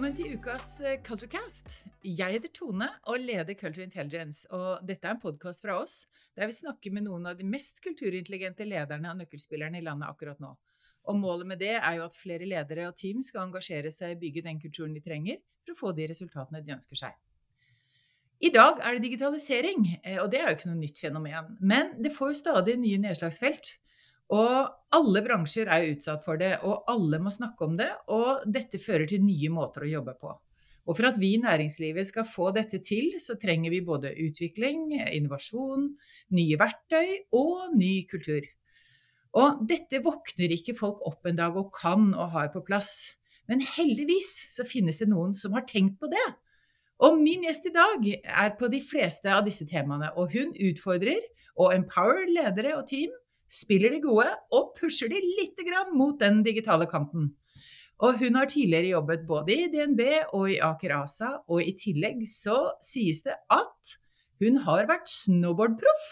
Velkommen til ukas eh, Culturecast. Jeg heter Tone og leder Culture Intelligence. og Dette er en podkast fra oss der vi snakker med noen av de mest kulturintelligente lederne og nøkkelspillerne i landet akkurat nå. Og Målet med det er jo at flere ledere og team skal engasjere seg i bygge den kulturen de trenger for å få de resultatene de ønsker seg. I dag er det digitalisering, eh, og det er jo ikke noe nytt fenomen. Men det får jo stadig nye nedslagsfelt. Og alle bransjer er jo utsatt for det, og alle må snakke om det. Og dette fører til nye måter å jobbe på. Og for at vi i næringslivet skal få dette til, så trenger vi både utvikling, innovasjon, nye verktøy og ny kultur. Og dette våkner ikke folk opp en dag og kan og har på plass. Men heldigvis så finnes det noen som har tenkt på det. Og min gjest i dag er på de fleste av disse temaene, og hun utfordrer og empower ledere og team spiller de gode og pusher de litt mot den digitale kanten. Og hun har tidligere jobbet både i DNB og i Aker ASA, og i tillegg så sies det at hun har vært snowboardproff.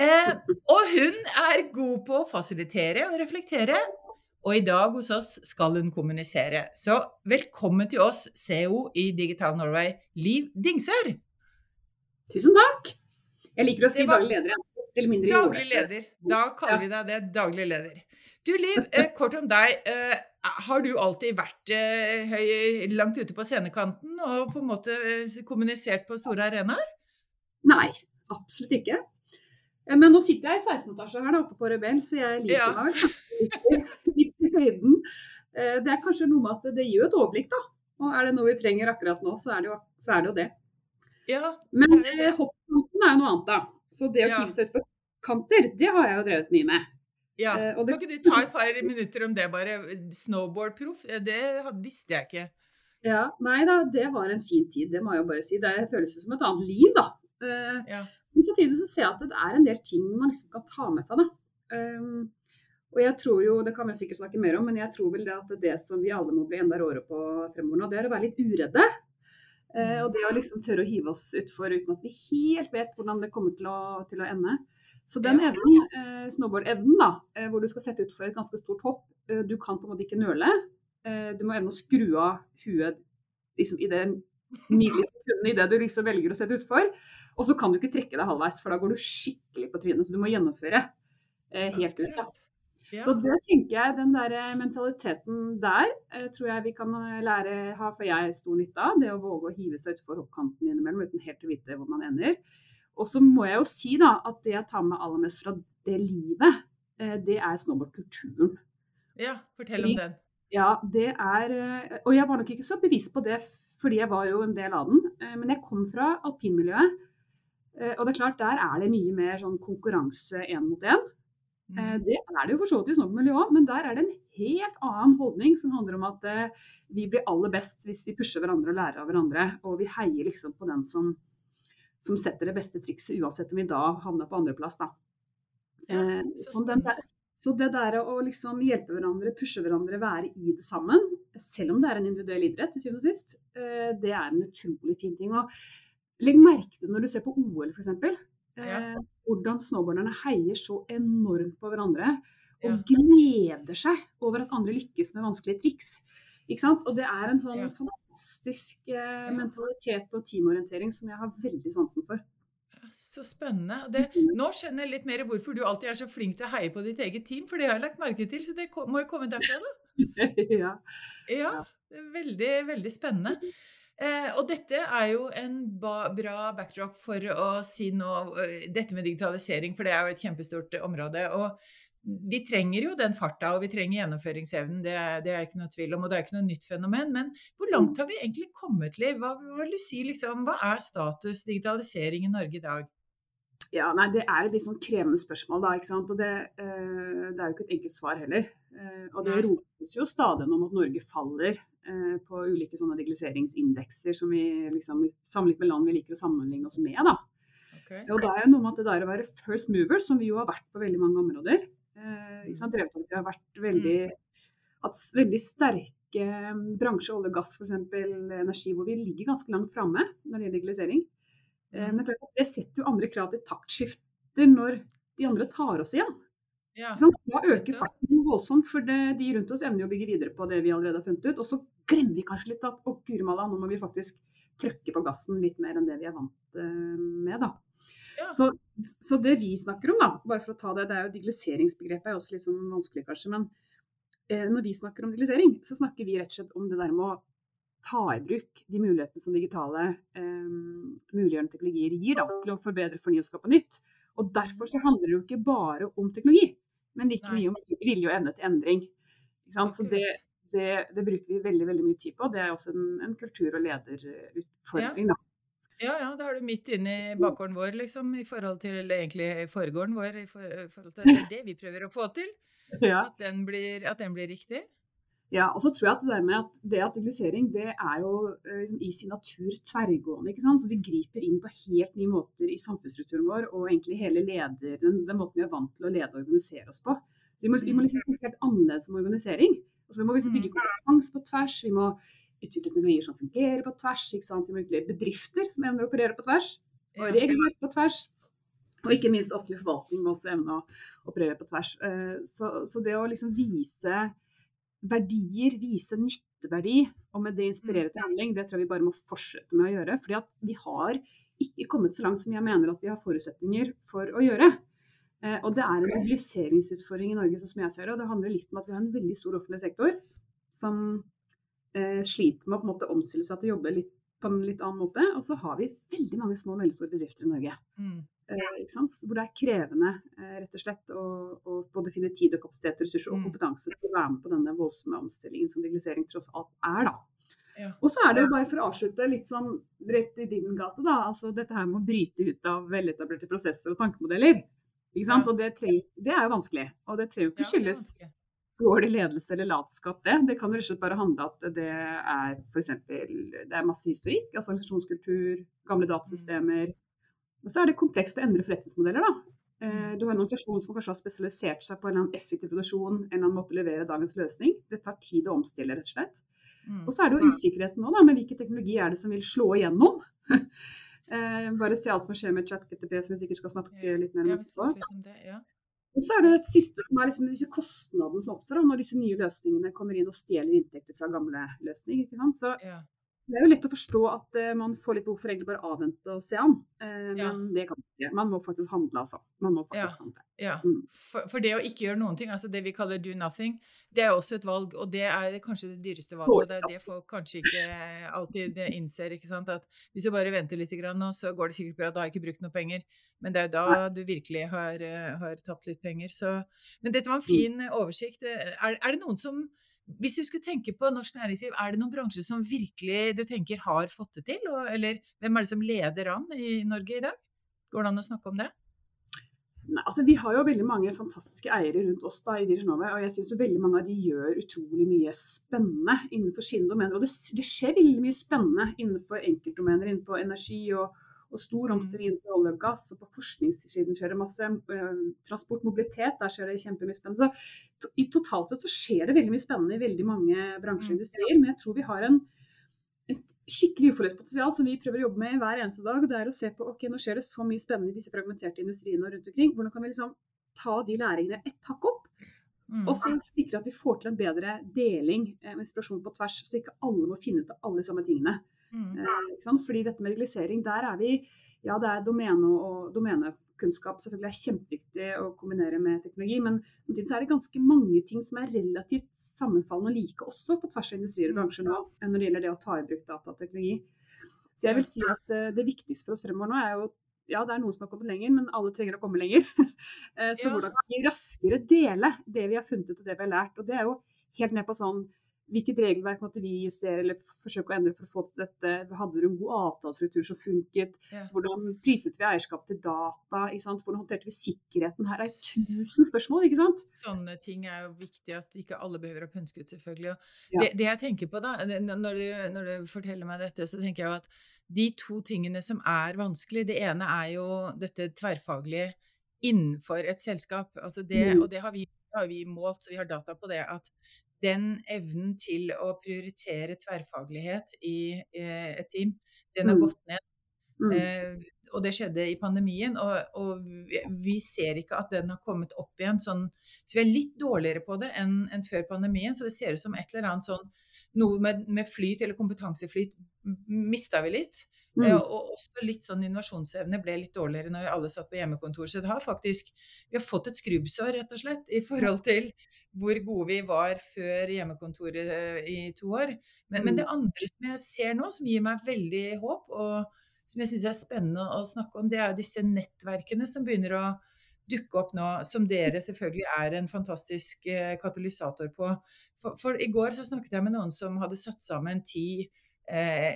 Eh, og hun er god på å fasilitere og reflektere, og i dag hos oss skal hun kommunisere. Så velkommen til oss, CEO i Digital Norway, Liv Dingsør. Tusen takk. Jeg liker å si var... daglig leder, eller mindre Daglig leder. Da kaller vi deg det. Daglig leder. Du Liv, eh, kort om deg. Eh, har du alltid vært eh, høy, langt ute på scenekanten og på en måte kommunisert på store arenaer? Nei, absolutt ikke. Men nå sitter jeg i 16 etasje her da, oppe på Rebell, så jeg liker ja. meg vel litt i høyden. Det er kanskje noe med at det gir et overblikk, da. Og er det noe vi trenger akkurat nå, så er det jo, er det, jo det. Ja, Men hoppkanten er jo noe annet, da. Så det å ja. tilsette utfor kanter, det har jeg jo drevet mye med. Ja. Uh, det, kan ikke du ta et par minutter om det, bare? Snowboardproff, eh, det visste jeg ikke. Ja, Nei da, det var en fin tid, det må jeg jo bare si. Det føles som et annet liv, da. Uh, ja. Men samtidig så ser jeg at det er en del ting man liksom kan ta med seg, da. Um, og jeg tror jo, det kan vi sikkert snakke mer om, men jeg tror vel det at det som vi alle må bli enda råere på fremover nå, det er å være litt uredde. Eh, og det å liksom tørre å hive oss utfor uten at vi helt vet hvordan det kommer til å, til å ende. Så den evnen, eh, snowboard-evnen, da, eh, hvor du skal sette utfor et ganske stort hopp, du kan på en måte ikke nøle. Eh, du må evne å skru av huet liksom, i det millisekundet idet du liksom velger å sette utfor. Og så kan du ikke trekke deg halvveis, for da går du skikkelig på trynet. Så du må gjennomføre eh, helt ut. Da. Ja. Så det tenker jeg, den der eh, mentaliteten der eh, tror jeg vi kan eh, lære ha, for jeg stor nytte av. Det å våge å hive seg utfor hoppkanten innimellom uten helt å vite hvor man ender. Og så må jeg jo si da at det jeg tar med aller mest fra det livet, det er snowboardkulturen. Ja, fortell om den. Ja, det er Og jeg var nok ikke så bevisst på det fordi jeg var jo en del av den. Men jeg kom fra alpinmiljøet. Og det er klart, der er det mye mer sånn konkurranse én mot én. Mm. Det er det jo for så vidt i snowboardmiljøet òg, men der er det en helt annen holdning som handler om at eh, vi blir aller best hvis vi pusher hverandre og lærer av hverandre. Og vi heier liksom på den som, som setter det beste trikset, uansett om vi da havner på andreplass, da. Eh, så, der, så, det der å liksom hjelpe hverandre, pushe hverandre, være i det sammen, selv om det er en individuell idrett til syvende og sist, det er en utrolig fin ting. Og legg merke til når du ser på OL, f.eks. Ja. Hvordan snowboarderne heier så enormt på hverandre. Og ja. gleder seg over at andre lykkes med vanskelige triks. Ikke sant? Og det er en sånn ja. fantastisk eh, mentalitet og teamorientering som jeg har veldig sansen for. Så spennende. Det, nå skjønner jeg litt mer hvorfor du alltid er så flink til å heie på ditt eget team, for det har jeg lagt merke til, så det må jo komme derfra, da. ja. ja. Veldig, veldig spennende. Eh, og dette er jo en ba, bra backdrop for å si noe om Dette med digitalisering, for det er jo et kjempestort område. Og vi trenger jo den farta, og vi trenger gjennomføringsevnen. Det, det er ikke noe tvil om, og det er ikke noe nytt fenomen. Men hvor langt har vi egentlig kommet, Liv? Hva, hva vil du si, liksom, hva er status digitalisering i Norge i dag? Ja, nei, Det er et litt sånn krevende spørsmål, da. ikke sant? Og det, uh, det er jo ikke et enkelt svar heller. Uh, og det ropes jo stadig om at Norge faller Eh, på ulike sånne digitaliseringsindekser som vi liksom, sammenlignet med land vi liker å sammenligne oss med. Da. Okay. Og da er jo noe med at det der å være first mover, som vi jo har vært på veldig mange områder. Eh, sant? Mm. Vi har vært veldig, hatt veldig sterke mm, bransjer, olje og gass f.eks., energi, hvor vi ligger ganske langt framme når det gjelder digitalisering. Eh, men det, det setter jo andre krav til taktskifter når de andre tar oss igjen. Ja. Da øker farten voldsomt, for det, de rundt oss evner å bygge videre på det vi allerede har funnet ut. Og så glemmer vi kanskje litt at å, guri malla, nå må vi faktisk trykke på gassen litt mer enn det vi er vant uh, med, da. Ja. Så, så, det vi snakker om, da, bare for å ta det, det er jo digitaliseringsbegrepet er også litt sånn vanskelig kanskje, men eh, når vi snakker om digitalisering, så snakker vi rett og slett om det der med å ta i bruk de mulighetene som digitale eh, muliggjørende teknologier gir da, til å forbedre, fornye og skape nytt. Og Derfor så handler det jo ikke bare om teknologi, men like mye om vilje og evne til endring. Så det, det, det, bruker vi veldig veldig mye tid på. Det er også en, en kultur- og lederutfordring. Ja. Ja, ja, da er du midt inne i bakgården vår, liksom, i forhold til egentlig foregården vår, i forhold til det vi prøver å få til. Ja. At, den blir, at, den blir, riktig. Ja, og så tror jeg at det der med at det at digitalisering det er jo eh, liksom, i sin natur tverrgående. ikke sant? Så det griper inn på helt nye måter i samfunnsstrukturen vår og egentlig hele leder, den, den måten vi er vant til å lede og organisere oss på. Så vi må, vi må liksom tenke helt annerledes om organisering. Altså, vi må liksom bygge mm. kompetanse på tvers. Vi må utvikle teknologier som fungerer på tvers. Vi må utvikle bedrifter som evner å operere på tvers. Og regelverk på tvers. Og ikke minst offentlig forvaltning må også evne å operere på tvers. Eh, så, så det å liksom vise verdier, vise nytteverdi, og med det inspirere til mm. handling, det tror jeg vi bare må fortsette med å gjøre. fordi at vi har ikke kommet så langt som jeg mener at vi har forutsetninger for å gjøre. Eh, og det er en mobiliseringsutfordring i Norge, sånn som jeg ser det. Og det handler litt om at vi har en veldig stor offentlig sektor som eh, sliter med å på en måte omstille seg til å jobbe litt, på en litt annen måte. Og så har vi veldig mange små og mellomstore bedrifter i Norge. Mm. Eh, Hvor det er krevende eh, rett og slett å, å, både finne tid og kapasitet, ressurser og mm. kompetanse til å være med på denne voldsomme omstillingen som digitalisering tross alt er. da. Ja. Og så er det jo bare for å avslutte litt sånn rett i din gate, da. Altså dette her med å bryte ut av veletablerte prosesser og tankemodeller. Og det, trenger, det, er jo vanskelig. Og det trenger jo ikke skyldes dårlig ledelse eller latskap, det. Det kan rett og slett bare handle at det er f.eks. det er masse historikk, altså organisasjonskultur, gamle mm. datasystemer. Og så er det komplekst å endre forretningsmodeller, da. Eh, mm. Du har en organisasjon som kanskje har spesialisert seg på en eller annen effektiv produksjon, en eller annen måte å levere dagens løsning. Det tar tid å omstille, rett og slett. Mm. Og så er det jo usikkerheten nå, da, med hvilken teknologi er det som vil slå igjennom. Eh, bare se alt som skjer med chat-GTP, som vi sikkert skal snakke litt mer om etterpå. Ja. Og så er det det siste som er liksom disse kostnadene som oppstår når disse nye løsningene kommer inn og stjeler inntekter fra gamle løsninger. Så ja. Det er jo lett å forstå at uh, man får litt behov for egentlig bare avvente og se an. Ja. Men det kan man ikke. Man må faktisk handle, altså. Man må faktisk handle. Ja. Mm. For, for, det å ikke gjøre noen ting, altså det vi kaller do nothing, det er også et valg, og det er kanskje det dyreste valget. Og det er det folk kanskje ikke alltid innser. ikke sant? At hvis du bare venter litt, nå, så går det sikkert bra, da har jeg ikke brukt noe penger. Men det er jo da du virkelig har, eh, har tapt litt penger. Så. Men dette var en mm. fin oversikt. Er, er det noen som hvis du skulle tenke på norsk næringsliv, er det noen bransjer som virkelig du tenker har fått det til? eller hvem er det som leder an i Norge i dag? Går det an å snakke om det? Nei, altså Vi har jo veldig mange fantastiske eiere rundt oss da i Dirisjonove, og jeg syns veldig mange av de gjør utrolig mye spennende innenfor sine domener. Og det, det skjer veldig mye spennende innenfor enkeltdomener, innenfor energi og, og stor mm. omstilling innenfor olje og gass. Og på forskningssiden skjer det masse. Uh, transport, mobilitet, der skjer det kjempemye spennende. Så i Totalt sett så skjer det veldig mye spennende i veldig mange bransjer og mm. industrier. Men jeg tror vi har en, et skikkelig uforløst potensial som vi prøver å jobbe med hver eneste dag. Det er å se på ok, nå skjer det så mye spennende i disse fragmenterte industriene og rundt omkring. Hvordan kan vi liksom ta de læringene ett hakk opp? Mm. Og så sikre at vi får til en bedre deling eh, og inspirasjon på tvers, så ikke alle må finne ut av alle de samme tingene. Mm. Eh, Fordi dette med legalisering, der er vi Ja, det er domene og domenekunnskap selvfølgelig er kjempeviktig å kombinere med teknologi, men samtidig er det ganske mange ting som er relativt sammenfallende og like også på tvers av industrier og mm. bransjer nå, når det gjelder det å ta i bruk datateknologi. Så jeg vil si at uh, det viktigste for oss fremover nå er jo ja, det er noen som har kommet lenger, men alle trenger å komme lenger. Eh, så ja. hvordan kan vi raskere dele det vi har funnet ut og det vi har lært? Og det er jo helt ned på sånn Hvilket regelverk måtte vi justere eller forsøke å endre for å få til dette? Hadde du en god avtalestruktur som funket? Ja. Hvordan priset vi eierskap til data? Hvordan håndterte vi sikkerheten? Her er tusen spørsmål, ikke sant? Sånne ting er jo viktig at ikke alle behøver å pønske ut, selvfølgelig. Ja. Det, det, jeg tenker på da, når du, når du forteller meg dette, så tenker jeg at de to tingene som er vanskelig, det ene er jo dette tverrfaglige innenfor et selskap. Altså det, mm. Og det har vi, har vi målt, så vi har data på det. at den evnen til å prioritere tverrfaglighet i eh, et team, den har mm. gått ned. Mm. Eh, og det skjedde i pandemien, og, og vi, vi, ser ikke at den har kommet opp igjen sånn Så vi er litt dårligere på det enn, enn før pandemien, så det ser ut som et eller annet sånn noe med, med flyt eller kompetanseflyt mista vi litt. Mm. Eh, og også litt sånn innovasjonsevne ble litt dårligere når alle satt på hjemmekontor. Så det har faktisk Vi har fått et skrubbsår, rett og slett, i forhold til hvor gode vi var før hjemmekontoret eh, i to år. Men, men, det mm. andre som jeg ser nå, som gir meg veldig håp, og som jeg syns er spennende å snakke om, det er disse nettverkene som begynner å dukke opp nå, som dere selvfølgelig er en fantastisk eh, katalysator på. For, for i går så snakket jeg med noen som hadde satt sammen ti Eh,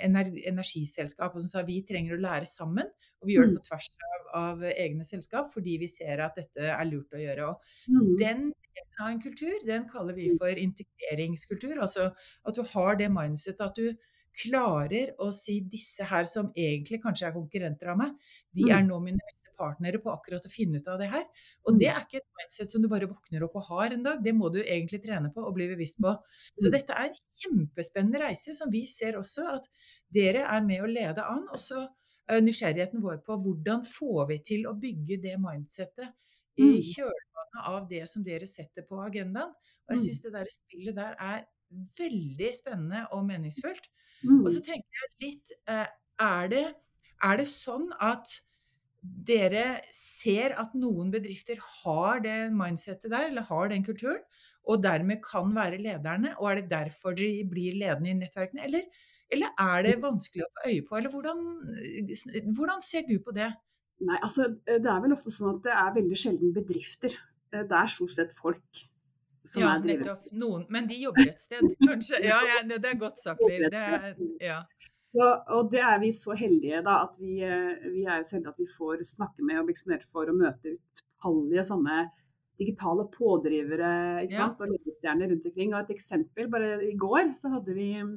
energiselskap og som sa vi trenger å lære sammen. Og vi gjør det mm. på tvers av, av egne selskap fordi vi ser at dette er lurt å gjøre. Og mm. den delen av en kultur, den kaller vi mm. for integreringskultur. Altså at du har det mindsetet at du klarer å si disse her som egentlig kanskje er konkurrenter av meg, de er nå mine beste partnere på akkurat å finne ut av det her. Og det er ikke et mindset som du bare våkner opp og har en dag, det må du egentlig trene på og bli bevisst på. Så dette er en kjempespennende reise som vi ser også at dere er med å lede an. Og så nysgjerrigheten vår på hvordan får vi til å bygge det mindsettet i kjølvannet av det som dere setter på agendaen. Og jeg syns det der spillet der er veldig spennende og meningsfullt. Og så tenker jeg litt er det, er det sånn at dere ser at noen bedrifter har det mindsettet der, eller har den kulturen, og dermed kan være lederne, og er det derfor de blir ledende i nettverkene, eller, eller er det vanskelig å få øye på, eller hvordan, hvordan, ser du på det? Nei, altså Det er vel ofte sånn at det er veldig sjelden bedrifter. Det er stort sett folk som ja, er drivere. Noen, men de jobber et sted, kanskje? Ja, ja det, det, er godt sagt, Liv. Ja. Og, og, det er vi så heldige, da, at vi, eh, vi, er jo så heldige at vi får snakke med og bli eksponert for å møte utallige sånne digitale pådrivere ikke sant? Ja. og ledestjerner rundt omkring. Og et eksempel, bare i går så hadde vi mm,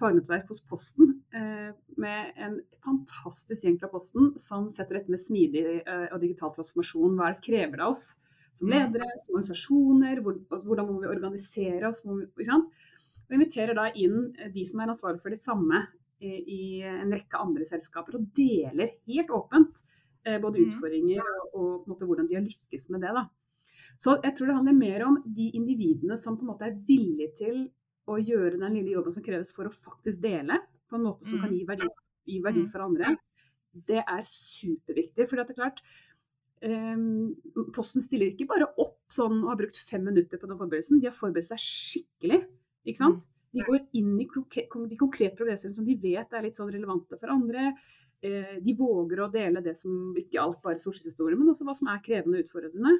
fagnettverk hos Posten eh, med en fantastisk gjeng fra Posten som setter dette med smidig eh, og digital transformasjon. Hva det krever av oss som ledere, som organisasjoner, hvor, hvordan må vi organisere oss? Vi, og inviterer da inn de som er ansvarlig for det samme i en rekke andre selskaper og deler helt åpent eh, både mm. utfordringer og, måte, hvordan de har lykkes med det. Da. Så jeg tror det handler mer om de individene som på en måte er villige til å gjøre den lille jobben som kreves for å faktisk dele på en måte som kan mm. gi verdi, gi verdi mm. for andre. Det er superviktig. For det er klart, Posten stiller ikke bare opp sånn og har brukt fem minutter på den forberedelsen, de har forberedt seg skikkelig. ikke sant? De går inn i de konkrete problemstillingene som de vet er litt sånn relevante for andre. Eh, de våger å dele det som ikke alt bare er solskinnshistorie, men også hva som er krevende og utfordrende.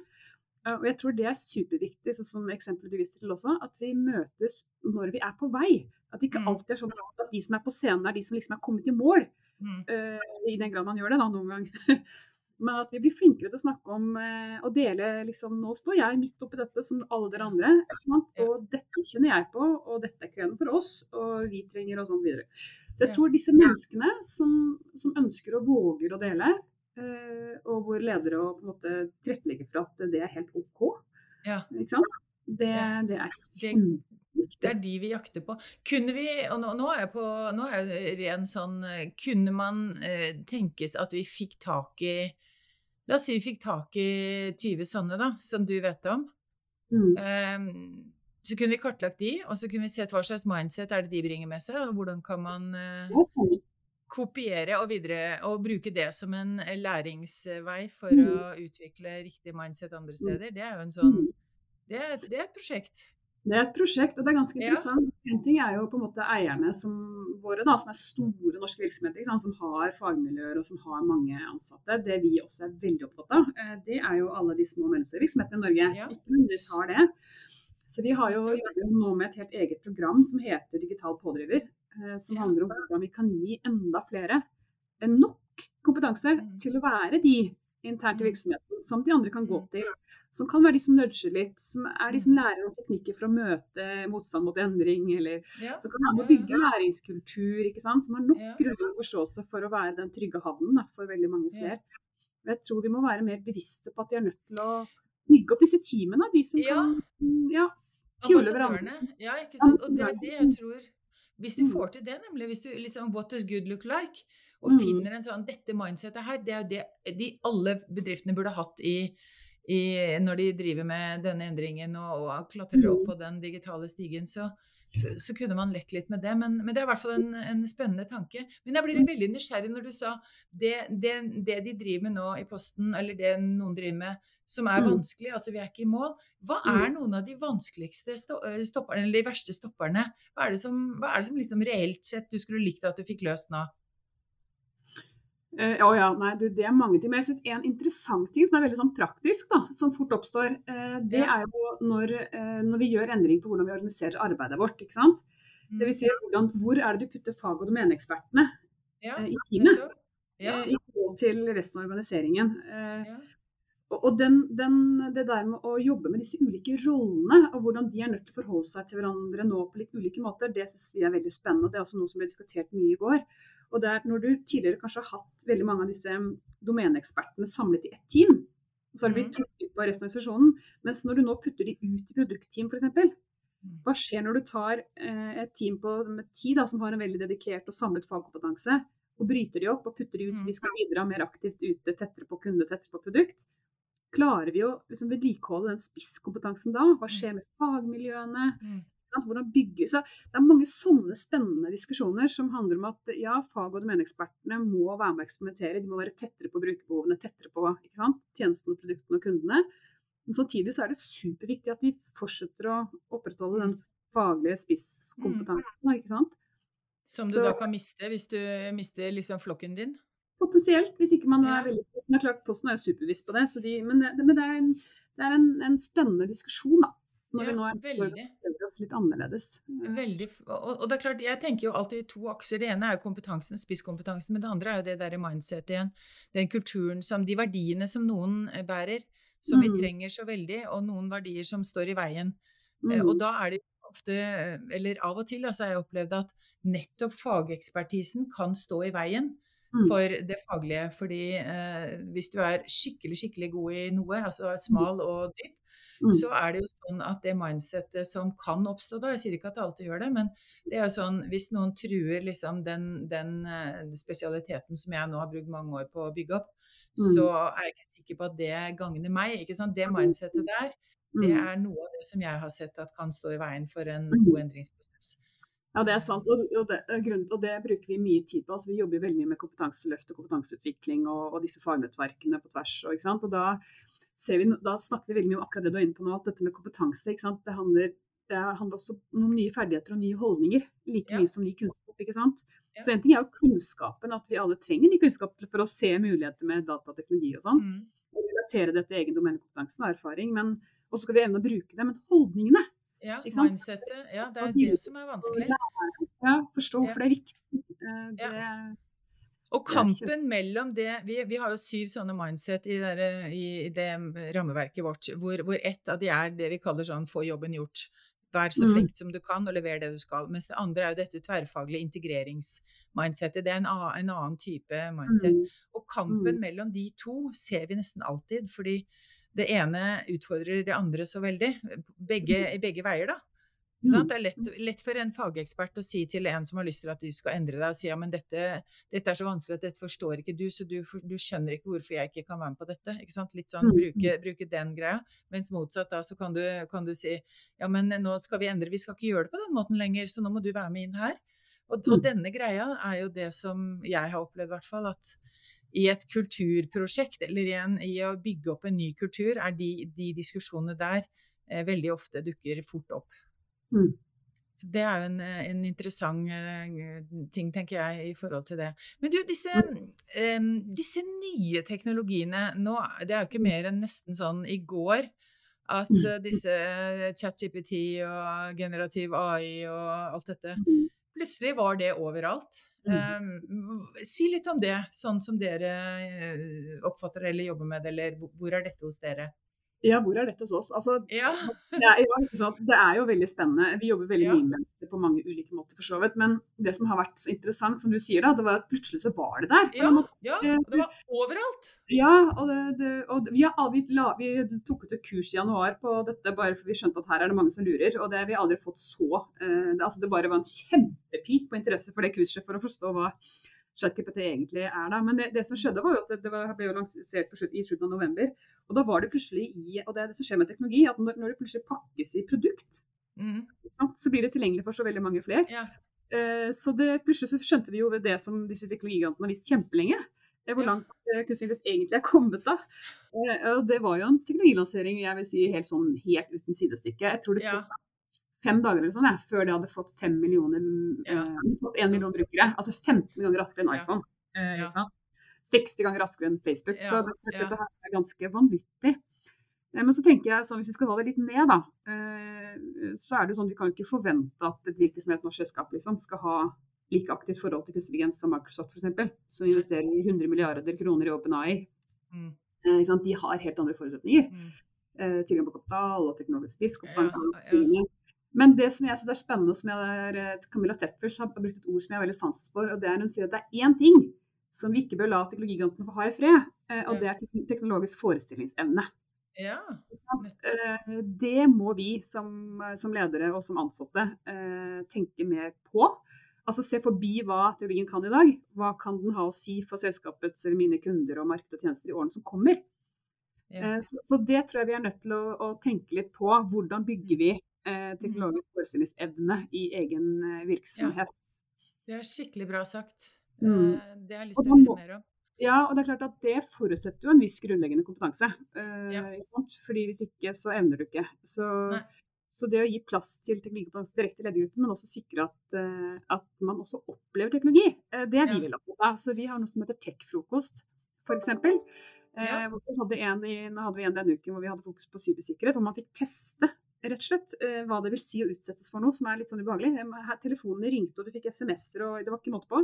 Eh, og jeg tror det er superviktig, sånn som eksempelet du viste til også, at vi møtes når vi er på vei. At det ikke mm. alltid er sånn at de som er på scenen, er de som liksom er kommet i mål. Mm. Uh, I den grad man gjør det, da, noen gang. Men at vi blir flinkere til å snakke om eh, og dele liksom Nå står jeg midt oppi dette som alle dere andre. Og dette kjenner jeg på, og dette er krevende for oss, og vi trenger og sånn videre. Så jeg tror disse menneskene som, som ønsker og våger å dele, eh, og hvor ledere og på en måte tilrettelegger for at det er helt OK, ja. ikke sant? Det, det er kjempeviktig. Det er de vi jakter på. Kunne vi, og nå, nå er jeg på nå er jeg ren sånn Kunne man eh, tenkes at vi fikk tak i La oss si vi fikk tak i 20 sånne, da, som du vet om. Mm. Um, så kunne vi kartlagt de, og så kunne vi sett hva slags mindset er det de bringer med seg, og hvordan kan man uh, kopiere og videre, og bruke det som en læringsvei for mm. å utvikle riktig mindset andre mm. steder. Det er jo en sånn mm. det er, det er et prosjekt. Det er et prosjekt, og det er ganske interessant. Ja. En ting er jo på en måte eierne som våre, da, som er store norske virksomheter, som har fagmiljøer og som har mange ansatte. Det vi også er veldig opptatt av, eh, det er jo alle de små og mellomstore virksomhetene i Norge ja. som ikke nødvendigvis har det. Så vi har jo, jobber nå med et helt eget program som heter Digital pådriver. Eh, som handler om hvordan vi kan gi enda flere nok kompetanse mm. til å være de internt i mm. virksomheten som de andre kan gå mm. til som kan være de som nudger litt, som er de som mm. lærer noen teknikker for å møte motstand mot endring, eller ja. som kan være med å bygge læringskultur, ikke sant? som har nok ja. grunnlag forståelse for å være den trygge havnen da, for veldig mange flere. Jeg tror vi må være mer bevisste på at de er nødt til å bygge opp disse teamene, de som ja. kan ja, hverandre. Ja, ikke sant. Og det er det jeg tror Hvis du får til det, nemlig hvis du liksom What does good look like? Og mm. finner en sånn Dette mindsetet her, det er jo det de alle bedriftene burde hatt i i, når de driver med denne endringen og, og klatrer opp mm. på den digitale stigen, så, så, så, kunne man lett litt med det. Men, men det er i hvert fall en, en, spennende tanke. Men jeg blir mm. veldig nysgjerrig når du sa det, det, det, de driver med nå i Posten, eller det noen driver med, som er vanskelig, altså vi er ikke i mål. Hva er noen av de vanskeligste stopperne, eller de verste stopperne? Hva er det som, er det som liksom reelt sett du skulle likt at du fikk løst nå? Uh, oh ja, nei, du, Det er mange ting. Men jeg synes en interessant ting som er veldig sånn praktisk, da, som fort oppstår, uh, det ja. er jo når, uh, når, vi gjør endring på hvordan vi organiserer arbeidet vårt. ikke sant? Mm. Det vil si, hvordan, Hvor er det du putter fag- og domeneekspertene ja, i teamet? Ja. I forhold til resten av organiseringen. Ja. Og den, den, det der med å jobbe med disse ulike rollene, og hvordan de er nødt til å forholde seg til hverandre nå på litt ulike måter, det syns vi er veldig spennende. Det er også noe som ble diskutert mye i går. Og det er når du tidligere kanskje har hatt veldig mange av disse domeneekspertene samlet i ett team, så har de blitt mm. trukket på resten av organisasjonen, mens når du nå putter de ut i produktteam f.eks., mm. hva skjer når du tar eh, et team på, med ti da, som har en veldig dedikert og samlet fagkompetanse, og bryter de opp og putter de ut så de mm. skal bidra mer aktivt ute, tettere på kunde, tettere på produkt? Klarer vi å liksom, vedlikeholde den spisskompetansen da? Hva skjer med fagmiljøene? Hvordan bygge så Det er mange sånne spennende diskusjoner som handler om at ja, fag- og domeneekspertene må være med å eksperimentere. De må være tettere på brukerbehovene, tettere på tjenestene, produktene og kundene. Men samtidig så er det superviktig at de fortsetter å opprettholde den faglige spisskompetansen. Mm. ikke sant? Som du så, da kan miste hvis du mister liksom flokken din? Potensielt, hvis ikke man er veldig er klart, Posten er jo superbevisst på det, de, men, det, men, det, er en, det er en, en spennende diskusjon. da. Når ja, vi nå er oss litt annerledes. Veldig, og, og, det er klart, Jeg tenker jo alltid to akser. Det ene er jo kompetansen, spisskompetansen, men det andre er jo det der mindset igjen. Den kulturen som De verdiene som noen eh, bærer, som mm. vi trenger så veldig, og noen verdier som står i veien. Eh, mm. Og da er det ofte, eller av og til, altså har jeg opplevd at nettopp fagekspertisen kan stå i veien. For det faglige. Fordi eh, hvis du er skikkelig, skikkelig god i noe, altså smal og dyp, Mm. så er det jo sånn at det mindsettet som kan oppstå da, jeg sier ikke at det alltid gjør det, men det er jo sånn hvis noen truer liksom den, den uh, spesialiteten som jeg nå har brukt mange år på å bygge opp, mm. så er jeg ikke sikker på at det gagner meg. ikke sant? Det mindsettet der, det mm. er noe av det som jeg har sett at kan stå i veien for en mm. god endringsprosess. Ja, det er sant, og, og, det, og, det, bruker vi mye tid på. Altså, vi jobber veldig mye med kompetanseløft og kompetanseutvikling og, og disse fagnettverkene på tvers. Og, og da vi, da snakker vi veldig mye om akkurat det du er inne på nå, at dette med kompetanse. Det handler, det, handler, også om nye ferdigheter og nye holdninger, like ja. mye som ny kunnskap. ikke sant? Ja. Så en ting er jo kunnskapen, at vi alle trenger ny kunnskap for å se muligheter med datateknologi og sånn. Mm. Og relatere det til egen domenekompetanse og erfaring. Men også skal vi evne å bruke det. Men holdningene Ja, mindsettet. Ja, det er det som er vanskelig. Ja, forstå hvorfor det er viktig. Eh, det, ja. Og kampen mellom det vi, vi, har jo syv sånne mindset i, der, i det rammeverket vårt, hvor, hvor ett av de er det vi kaller sånn 'få jobben gjort'. Vær så mm. flink som du kan, og lever det du skal. Mens det andre er jo dette tverrfaglige integreringsmindsettet. Det er en, en, annen type mindset. Mm. Og kampen mm. mellom de to ser vi nesten alltid, fordi det ene utfordrer det andre så veldig. Begge, I begge veier, da. Sånn? Det er lett, lett, for en fagekspert å si til en som har lyst til at du skal endre deg, og si ja, men dette, dette er så vanskelig at dette forstår ikke du, så du, du, skjønner ikke hvorfor jeg ikke kan være med på dette. Ikke sant? Litt sånn bruke, bruke den greia. Mens motsatt da så kan du, kan du, si ja, men nå skal vi endre, vi skal ikke gjøre det på den måten lenger, så nå må du være med inn her. Og, og denne greia er jo det som jeg har opplevd, i hvert fall. at i et kulturprosjekt, eller i, en, i, å bygge opp en ny kultur, er de, de diskusjonene der eh, veldig ofte dukker fort opp. Mm. Så det er jo en, en, interessant uh, ting, tenker jeg, i forhold til det. Men du, disse, um, disse nye teknologiene nå, Det er jo ikke mm. mer enn nesten sånn i går at uh, disse ChatGPT og generativ AI og alt dette Plutselig var det overalt. Um, si litt om det, sånn som dere oppfatter det eller jobber med det, eller hvor er dette hos dere? Ja, hvor er dette hos oss? Altså, ja. det, er, det, er, jo veldig spennende. Vi jobber veldig ja. mye med det på mange ulike måter, for så vidt. Men det som har vært så interessant, som du sier, da, det var at plutselig så var det der. Ja, ja det var overalt. Ja, og, det, og vi, har, aldri, vi, tok ut et kurs i januar på dette bare for vi skjønte at her er det mange som lurer. Og det har vi aldri fått så uh, det, altså det bare var en kjempepeak på interesse for det kurset for å forstå hva ChatGPT egentlig er. da. Men det, det, som skjedde var jo at det, var, ble jo lansert slutt, i slutten av november. Og da var det plutselig i Og det er det som skjer med teknologi, at når, når det plutselig pakkes i produkt, mm. så blir det tilgjengelig for så veldig mange flere. Ja. Uh, så det, plutselig så skjønte vi jo det som disse teknologigigantene har visst kjempelenge. Hvor langt uh, kunstig egentlig er kommet da. Og det var jo en teknologilansering jeg vil si helt sånn helt uten sidestykke. Jeg tror det tok ja fem dager eller sånn, jeg, før det hadde fått fem millioner, ja. eh, fått en million brukere. Altså 15 ganger raskere enn iPhone. Eh, ja. 60 ganger raskere enn Facebook. Ja. Så dette, dette her er ganske vanvittig. Eh, men så tenker jeg, så hvis vi skal ta det litt ned, da, så er det sånn vi kan ikke forvente at et hvilket som helst norsk selskap liksom, skal ha like aktivt forhold til kunstig intelligens som Microsoft f.eks., som investerer i 100 milliarder kroner i OpenAI. Mm. Eh, de har helt andre forutsetninger. Mm. Eh, tilgang på kapital og teknologisk spisskompetanse. Ja, ja. Men det som jeg synes er spennende, som jeg er, Camilla Teppers har brukt et ord som jeg har veldig sans for, og det er hun sier at det er én ting som vi ikke bør la teknologigigantene få ha i fred, eh, og det er teknologisk forestillingsevne. Ja. Eh, det må vi som, som, ledere og som ansatte eh, tenke mer på. Altså se forbi hva teologien kan i dag. Hva kan den ha å si for selskapets eller mine kunder og marked og tjenester i årene som kommer. Ja. Så, så, det tror jeg vi er nødt til å, å tenke litt på. Hvordan bygger vi eh, mm. teknologisk forestillingsevne i egen eh, virksomhet. Ja. Det er skikkelig bra sagt. Mm. Eh, det har jeg lyst til å høre mer om. Ja, og det er klart at det forutsetter jo en viss grunnleggende kompetanse. Uh, ja. Fordi hvis ikke, så evner du ikke. Så, så det å gi plass til teknologikompetanse direkte i ledergruppen, men også sikre at, uh, at, man også opplever teknologi, det er vi ja. vel opptatt av. Så vi har noe som heter tech-frokost, f.eks. Ja. Uh, hadde en i, nå hadde vi en den uken hvor vi hadde fokus på cybersikkerhet, hvor man fikk teste rett og slett eh, hva det vil si å utsettes for noe som er litt sånn ubehagelig. Telefonene ringte, og du fikk SMS-er, og det var ikke måte på.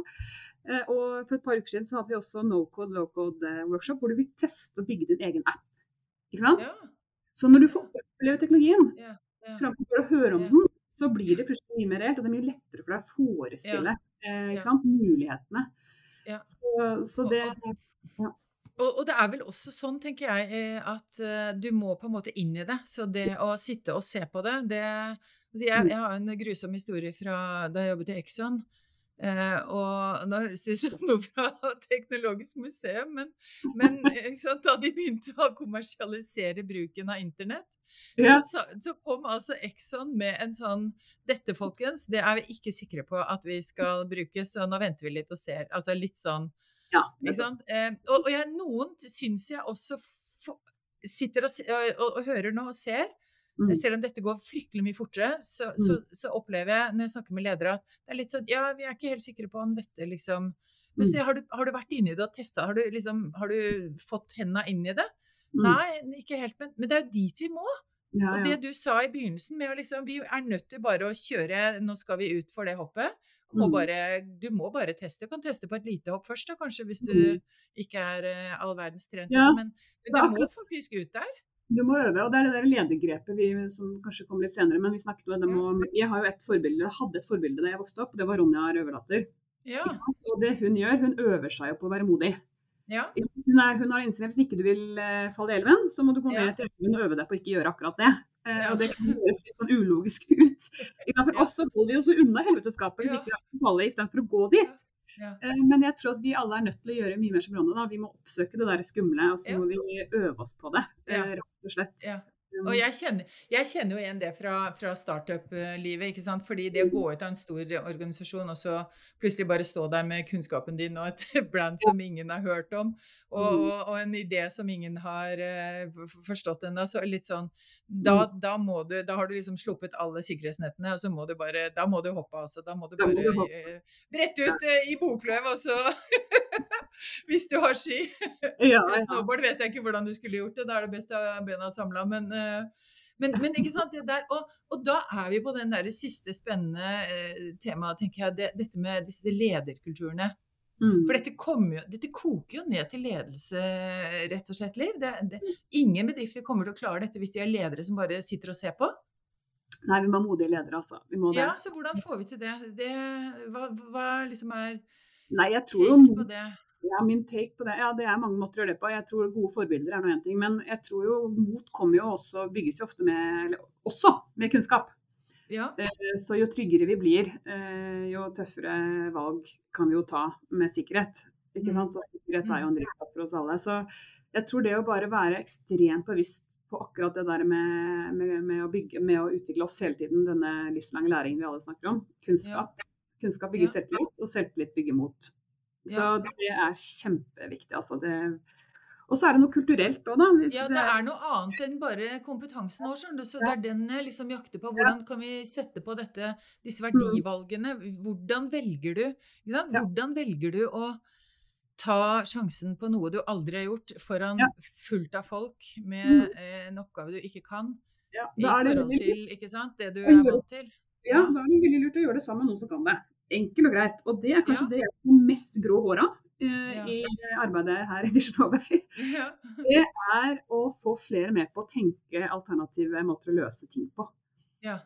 Eh, og for et par uker siden så hadde vi også no code, low code-workshop, eh, hvor du fikk teste og bygge din egen app. Ikke sant? Ja. Så når du får oppleve teknologien, ja, ja. framfor å høre om den, så blir det plutselig mye mer reelt, og det er mye lettere for deg å forestille eh, mulighetene. Så, så, det ja. Og, og, det er vel også sånn, tenker jeg, eh, at uh, du må på en måte inn i det. Så det å sitte og se på det, det altså jeg, mm. jeg, har en grusom historie fra da jeg jobbet i Exxon. Eh, og nå høres det ut som noe fra Teknologisk museum, men, men sant, da de begynte å kommersialisere bruken av internett, ja. så, så, kom altså Exxon med en sånn Dette, folkens, det er vi ikke sikre på at vi skal bruke, så nå venter vi litt og ser. Altså litt sånn ja, eh, og, og jeg, noen syns jeg også sitter og, og, og, hører nå og ser. Mm. Selv om dette går fryktelig mye fortere, så, mm. så, så, opplever jeg når jeg snakker med ledere at det er litt sånn Ja, vi er ikke helt sikre på om dette liksom Men mm. så, har, du, har, du, vært inni det og testa? Har, liksom, har, du fått hendene inn i det? Mm. Nei, ikke helt, men, men, det er jo dit vi må. Ja, og det du sa i begynnelsen med å liksom Vi er nødt til bare å kjøre Nå skal vi ut for det hoppet. Må mm. bare, du må bare teste. Du kan teste på et lite hopp først, da, kanskje, hvis du mm. ikke er uh, all verdens trent. Ja, men, men du må faktisk ut der. Du må øve, og det er det der ledergrepet vi, som kanskje kommer litt senere. Men vi snakket om det Jeg har jo et forbilde, hadde et forbilde da jeg vokste opp, det var Ronja Røverdatter. Ja. Og det hun gjør, hun øver seg jo på å være modig. Ja. Hun, er, hun har innstilling hvis ikke du vil uh, falle i elven, så må du gå ned til elven og øve deg på å ikke gjøre akkurat det. Uh, og det kan høres litt sånn ulogisk ut. For oss så holder vi oss unna helveteskapet hvis ikke vi faller istedenfor å gå dit. Ja. Uh, men jeg tror at vi alle er nødt til å gjøre mye mer som Ronny. Vi må oppsøke det der skumle, og så må vi øve oss på det, rett og slett. Og jeg kjenner, jeg kjenner, jo igjen det fra, fra startup-livet. ikke sant? Fordi det å gå ut av en stor organisasjon og så plutselig bare stå der med kunnskapen din og et brand som ingen har hørt om, og, mm. og, og en idé som ingen har uh, forstått ennå, så litt sånn da, mm. da, må du, da har du liksom sluppet alle sikkerhetsnettene, og så må du bare Da må du hoppe, altså. Da må du bare uh, brette ut uh, i bokløv, og så Hvis du har ski. Ja, ja. Snowboard vet jeg ikke hvordan du skulle gjort det, da er det best å ha bena samla. Men, eh, men, men, ikke sant, det der, og, og, da er vi på den der siste spennende eh, temaet, tenker jeg, det, dette med disse lederkulturene. Mm. For dette, jo, dette, koker jo ned til ledelse, rett og slett, Liv. Det, det, ingen bedrifter kommer til å klare dette hvis de har ledere som bare sitter og ser på. Nei, vi må ha modige ledere, altså. ja, så hvordan får vi til det? det hva, hva liksom er Nei, jeg tror jo ja, min take på det. Ja, det er mange måter å gjøre det på. Jeg tror gode forbilder er noe én ting. Men jeg tror jo mot kommer jo også, bygges jo ofte med, også med kunnskap. Ja. Så jo tryggere vi blir, jo tøffere valg kan vi jo ta med sikkerhet. Ikke sant? Og sikkerhet er jo en mm. drivkraft for oss alle. Så jeg tror det å bare være ekstremt bevisst på akkurat det der med, med, med, å, bygge, med å utvikle oss hele tiden, denne livslange læringen vi alle snakker om. Kunnskap. Ja. Kunnskap bygger selvtillit, og selvtillit bygger mot. Så det er kjempeviktig. Altså. Det, og så er det noe kulturelt òg, da. ja, det er noe annet enn bare kompetansen òg, skjønner du. Så det er den jeg liksom jakter på. Hvordan kan vi sette på dette, disse mm. verdivalgene? Hvordan velger du? Hvordan velger du å ta sjansen på noe du aldri har gjort, foran fullt av folk med mm. eh, en oppgave du ikke kan, i forhold til ikke sant, det du er vant til? Ja, da er det veldig lurt å gjøre det sammen med noen som kan det. Enkelt og greit. Og det er kanskje ja. det jeg får mest grå hår av eh, i arbeidet her i Disjetover. Det er å få flere med på å tenke alternative måter å løse ting på. Ja.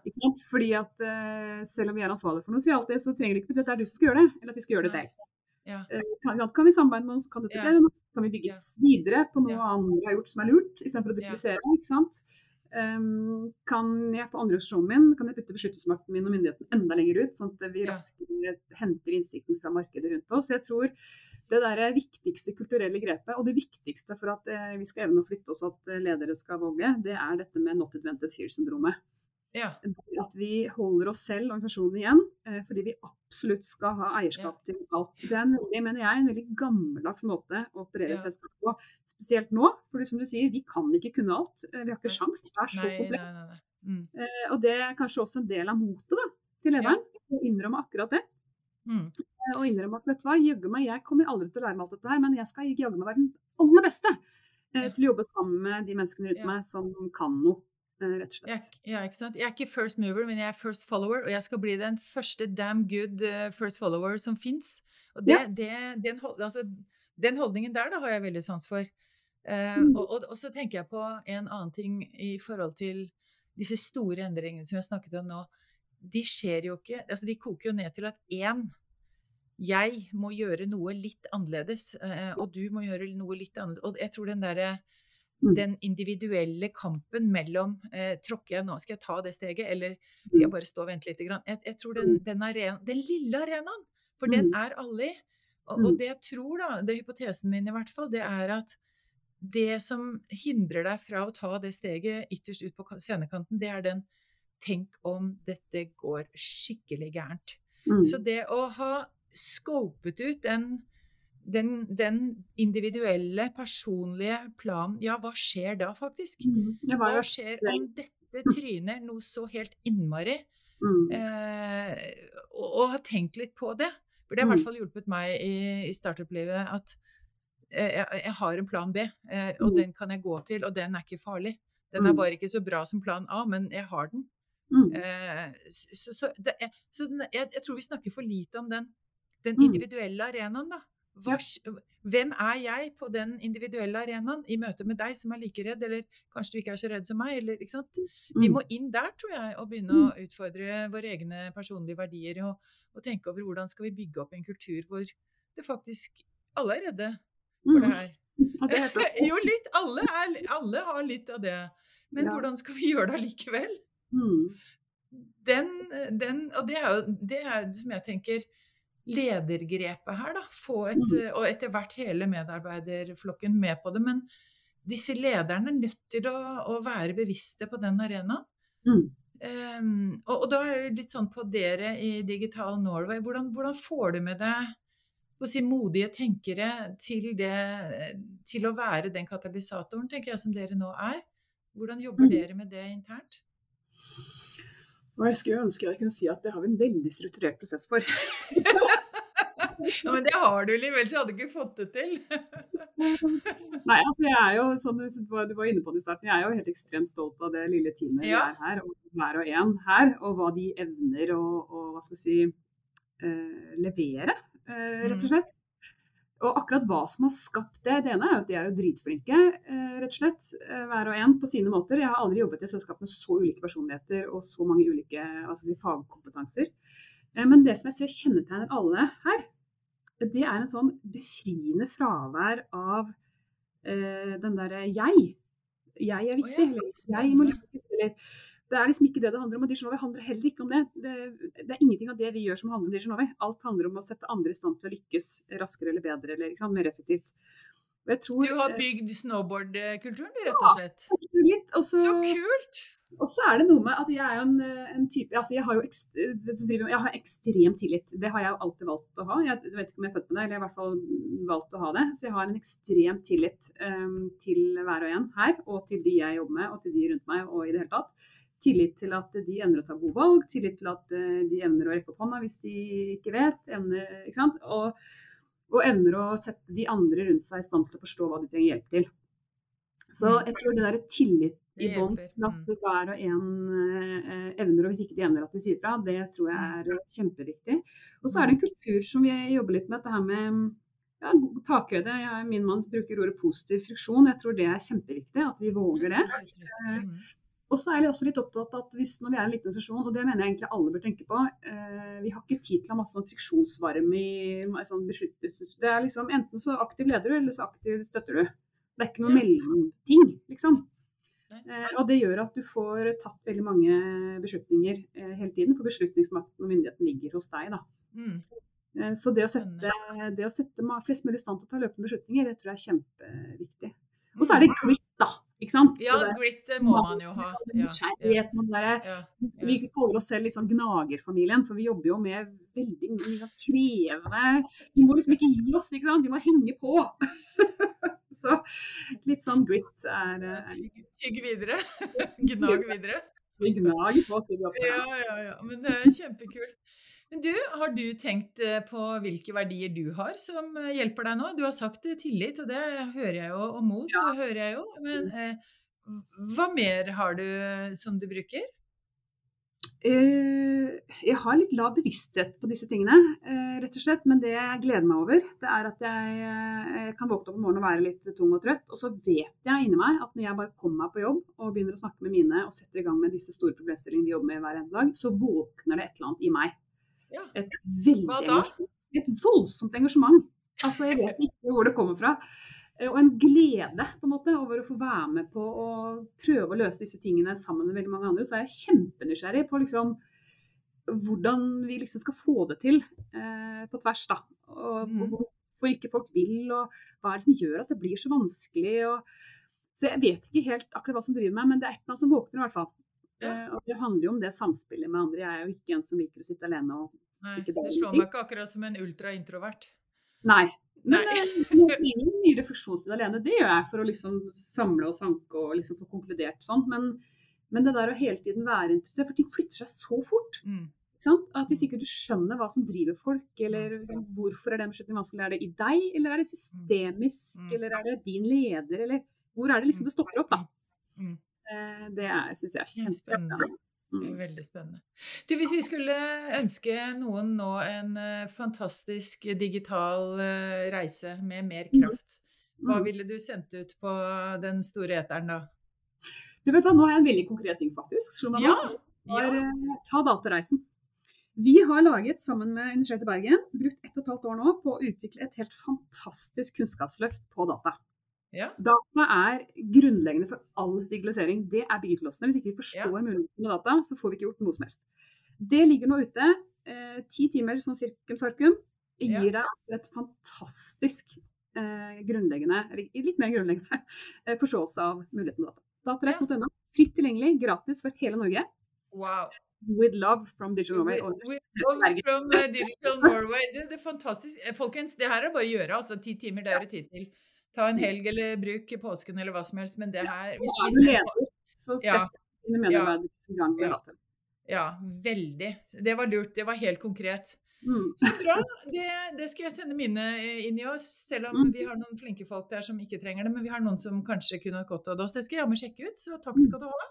Fordi at uh, selv om vi er ansvarlige for noe, sier alltid, så trenger det ikke bety at det er du som skal gjøre det, eller at vi skal gjøre det selv. Ja. Eh, kan, kan, vi samarbeide med som kan dette bedre? Kan vi bygge videre på noe andre har gjort som er lurt, istedenfor å duplisere? ikke sant? Um, kan jeg få andre organisasjonen min, kan jeg putte beskyttelsesmakten min og myndigheten enda lenger ut, sånn at vi raskere henter innsikten fra markedet rundt oss. Jeg tror det der viktigste kulturelle grepet, og det viktigste for at eh, vi skal evne å flytte oss, at ledere skal våge, det er dette med not invented here-syndromet. Ja. At vi holder oss selv, organisasjonen, igjen, eh, fordi vi absolutt skal ha eierskap til alt. Det er en veldig, mener jeg, en veldig gammeldags måte å operere ja. selskap på. Spesielt nå, for som du sier, vi kan ikke kunne alt. Eh, vi har ikke sjans. Det er så komplekst. Mm. Eh, og det er kanskje også en del av motet da, til lederen, å innrømme akkurat det. Mm. Og innrømme at vet du hva, jaggu meg, jeg kommer aldri til å lære meg alt dette her, men jeg skal jaggu meg være den aller beste ja. til å jobbe sammen med de menneskene rundt meg som kan noe rett og slett. Jeg, ja, ikke sant? jeg er ikke first mover, men jeg er first follower, og jeg skal bli den første damn good uh, first follower som fins. Og det, ja. det, den, altså, den, holdningen der da har jeg veldig sans for. Uh, mm. og, og, og, så tenker jeg på en annen ting i forhold til disse store endringene som jeg snakket om nå. De skjer jo ikke altså De koker jo ned til at én jeg må gjøre noe litt annerledes, uh, og du må gjøre noe litt annerledes. Og jeg tror den derre Mm. Den individuelle kampen mellom eh, Tråkker jeg nå, skal jeg ta det steget, eller skal jeg mm. bare stå og vente litt? Jeg, jeg tror den, mm. den, arena, den, lille arenaen, for den er alle i. Og, og, det jeg tror, da, det er hypotesen min i hvert fall, det er at det som hindrer deg fra å ta det steget ytterst ut på scenekanten, det er den Tenk om dette går skikkelig gærent. Mm. Så det å ha scopet ut den den, den, individuelle, personlige planen, ja, hva skjer da, faktisk? Mm, hva skjer om dette tryner noe så helt innmari? Mm. Eh, og, og, har tenkt litt på det. For det har i hvert mm. fall hjulpet meg i, i startup-livet at eh, jeg, jeg, har en plan B, eh, og mm. den kan jeg gå til, og den er ikke farlig. Den er mm. bare ikke så bra som plan A, men jeg har den. Eh, så, så, det, så den, jeg, jeg, tror vi snakker for lite om den, den individuelle arenaen, da. Hva, hvem er jeg på den individuelle arenaen i møte med deg som er like redd, eller kanskje du ikke er så redd som meg? Eller, Vi mm. må inn der, tror jeg, og begynne å mm. utfordre våre egne personlige verdier. Og, og, tenke over hvordan skal vi bygge opp en kultur hvor det faktisk alle er redde for det mm. her. jo, litt. Alle, er, alle, har litt av det. Men ja. hvordan skal vi gjøre det allikevel? Den, den, og det er jo det er, som jeg tenker ledergrepet her, da. Få et, mm. og etter hvert hele medarbeiderflokken med på det. Men disse lederne er nødt til å, å være bevisste på den arenaen. Mm. Um, og, og, da er jeg litt sånn på dere i Digital Norway. Hvordan, hvordan får du med deg si, modige tenkere til, det, til å være den katalysatoren, tenker jeg, som dere nå er? Hvordan jobber mm. dere med det internt? Og jeg skulle ønske jeg kunne si at det har vi en veldig strukturert prosess for. ja, Men det har du, Liv, ellers hadde du ikke fått det til. Nei, altså jeg er jo, som du, var inne på det i starten, jeg er jo helt ekstremt stolt av det lille teamet ja. vi er her, og hver og en her, og hva de evner å, hva skal jeg si, uh, levere, uh, rett og mm. slett. Og akkurat hva som har skapt det, det ene er at de er jo dritflinke, eh, rett og slett. Eh, hver og en på sine måter. Jeg har aldri jobbet i et selskap med så ulike personligheter og så mange ulike altså, fagkompetanser. Eh, men det som jeg ser kjennetegner alle her, det er en sånn befriende fravær av uh, den derre jeg. Jeg er viktig. Oh, ja. Jeg må lykkes. Eller Det er liksom ikke det det handler om. Og Dishonovi handler heller ikke om det. det. det. er ingenting av det vi gjør som handler om Dishonovi. Alt handler om å sette andre i stand til å lykkes raskere eller bedre eller sant, mer effektivt. Tror, du har bygd snowboardkulturen, rett og slett? Ja, litt. Også, så kult! Og så er det noe med at jeg er en, en type altså Jeg har jo ekstrem, jeg har ekstrem tillit. Det har jeg jo alltid valgt å ha. Jeg vet ikke om jeg er født med det, eller jeg har i hvert fall valgt å ha det. Så jeg har en ekstrem tillit um, til hver og en her, og til de jeg jobber med, og til de rundt meg, og i det hele tatt. Tillit til at de evner å ta gode valg, tillit til at uh, de evner å rekke opp hånda hvis de ikke vet. Evner, ikke? Og, og evner å sette de andre rundt seg i stand til å forstå hva de trenger hjelp til. Så mm. jeg tror det der tillit i bånd til at mm. hver og en eh, evner, og hvis ikke de evner at de sier fra, det tror jeg mm. er kjempeviktig. Og så er det en kultur som vi jobber litt med, dette her med ja, takhøyde. Min mann bruker ordet positiv friksjon. Jeg tror det er kjempeviktig, at vi våger det. Og så er jeg også litt opptatt av at hvis når vi er en liten organisasjon, og det mener jeg egentlig alle bør tenke på, eh, vi har ikke tid til å ha masse sånn friksjonsvarme i sånn. Det er liksom enten så aktiv leder du, eller så aktiv støtter du. Det er ikke noe mellomting, liksom. Eh, og det gjør at du får tatt veldig mange beslutninger eh, hele tiden, for beslutningsmakten og myndigheten ligger hos deg. da. Mm. Eh, så det å, sette, det å sette flest mulig i stand til å ta løpende beslutninger, det tror jeg er kjempeviktig. Og så er det mm. grit. Ikke sant? Ja, grit må man jo ha. Ja, ja. Ja, vi kaller oss selv litt sånn gnagerfamilien, for vi jobber jo med veldig mye krevende Vi må liksom ikke gi oss, ikke sant? Vi må henge på. Så litt sånn grit er, er Tygg videre. Gnag videre. Vi gnager på. Ja, ja, ja. Men det er kjempekult. Men du, har du tenkt eh, på hvilke verdier du har som eh, hjelper deg nå? Du har sagt tillit, og det hører jeg jo, og mot ja. hører jeg jo. Men eh, hva mer har du som du bruker? Eh, jeg har litt lav bevissthet på disse tingene, eh, rett og slett. Men det jeg gleder meg over, det er at jeg eh, kan våkne opp om morgenen og være litt tung og trøtt. Og så vet jeg inni meg at når jeg bare kommer meg på jobb og begynner å snakke med mine og setter i gang med disse store problemstillingene vi jobber med hver eneste dag, så våkner det et eller annet i meg. Et veldig Et voldsomt engasjement. Altså, jeg vet ikke hvor det kommer fra. Eh, og en glede på en måte over å få være med på å prøve å løse disse tingene sammen med veldig mange andre. Så er jeg kjempenysgjerrig på liksom hvordan vi liksom skal få det til eh, på tvers. da. Og mm. hvorfor ikke folk vil, og hva er det som gjør at det blir så vanskelig. Og, så jeg vet ikke helt akkurat hva som driver meg, men det er et eller annet som våkner i hvert fall. Ja. Eh, og det handler jo om det samspillet med andre. Jeg er jo ikke en som liker å sitte alene og Nei, det, Det slår meg ikke akkurat som en ultraintrovert. Nei, men jeg trenger mye refleksjonstid alene. Det gjør jeg for å liksom samle og sanke og liksom få konkludert sånn. Men, men, det der å hele tiden være interessert For ting flytter seg så fort. Mm. At hvis ikke du skjønner hva som driver folk, eller liksom, hvorfor er den beslutningen vanskelig, er det i deg, eller er det systemisk, mm. eller er det din leder, eller hvor er det liksom det stopper opp, da. Mm. Eh, det syns jeg er kjempespennende. Mm. Veldig spennende. Du, hvis vi skulle ønske noen nå en uh, fantastisk digital uh, reise med mer mm. kraft, hva mm. ville du sendt ut på den store eteren da? Du vet da, Nå har jeg en veldig konkret ting, faktisk. Ja, ja. uh, ta datareisen. Vi har laget, sammen med Universitetet i Bergen, brukt ett og et halvt år nå på å utvikle et helt fantastisk kunnskapsløft på data. Ja. Data er grunnleggende for all digitalisering. Det er byggeklossene. Hvis ikke vi forstår ja. mulighetene med data, så får vi ikke gjort noe som helst. Det ligger nå ute. Eh, ti timer sånn sirkum sarkum gir ja. deg altså et fantastisk eh, grunnleggende, litt mer grunnleggende, eh, forståelse av muligheten med data. Datareis.no. Fritt tilgjengelig, gratis for hele Norge. Wow. With love from Digital Norway. With, love from uh, Digital Norway. Det, er fantastisk. Eh, folkens, det her er bare å gjøre. altså Ti timer, det er det tid til. Ta en helg eller bruk påsken eller hva som helst, men det her hvis, hvis det, leder, så sett dine medarbeidere i gang med data. Ja, veldig. Det var lurt. Det var helt konkret. Mm. Så bra. Det, det, skal jeg sende mine eh, inn i oss, selv om mm. vi har noen flinke folk der som ikke trenger det. Men vi har noen som kanskje kunne hatt godt av det også. Det skal jeg jammen sjekke ut, så takk skal du ha.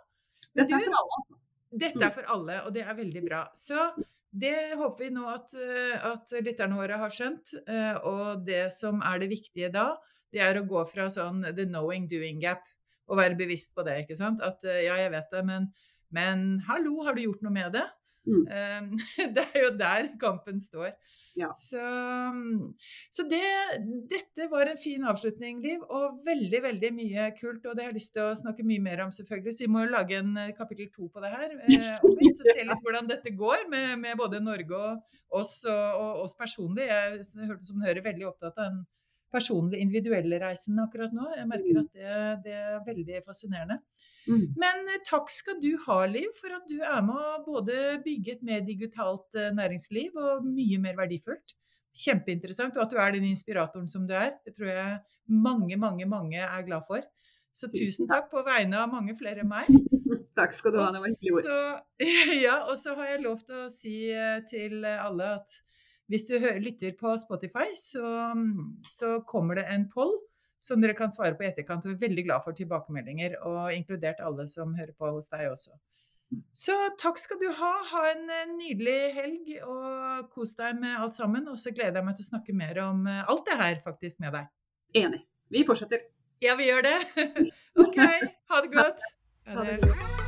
Men dette er for alle. Dette er for alle, og det er veldig bra. Så det håper vi nå at, eh, at lytterne våre har skjønt. Eh, og det som er det viktige da, det er å gå fra sånn the knowing doing gap og være bevisst på det. ikke sant? At ja, jeg vet det, men Men hallo, har du gjort noe med det? Mm. Um, det er jo der kampen står. Ja. Så, så det, dette var en fin avslutning, Liv, og veldig, veldig mye kult. Og det har jeg lyst til å snakke mye mer om, selvfølgelig. Så vi må jo lage en eh, kapittel to på det her. Eh, og se litt hvordan dette går med, med både Norge og oss og, og oss personlig. Jeg hørte som hører veldig opptatt av den personlige, individuelle reisen akkurat nå. Jeg merker mm. at det, det er veldig fascinerende. Mm. Men eh, takk skal du ha, Liv, for at du er med å både bygge et mer digitalt eh, næringsliv og mye mer verdifullt. Kjempeinteressant. Og at du er den inspiratoren som du er. Det tror jeg mange, mange, mange er glad for. Så tusen takk på vegne av mange flere enn meg. takk skal du ha, det var hyggelig ord. Ja, og så har jeg lov til å si eh, til alle at hvis du lytter på Spotify, så, så kommer det en poll som dere kan svare på i etterkant. Vi er veldig glad for tilbakemeldinger, og inkludert alle som hører på hos deg også. Så takk skal du ha. Ha en eh, nydelig helg, og kos deg med alt sammen. Og så gleder jeg meg til å snakke mer om eh, alt det her faktisk med deg. Enig. Vi fortsetter. Ja, vi gjør det. OK. Ha det godt. Ha det.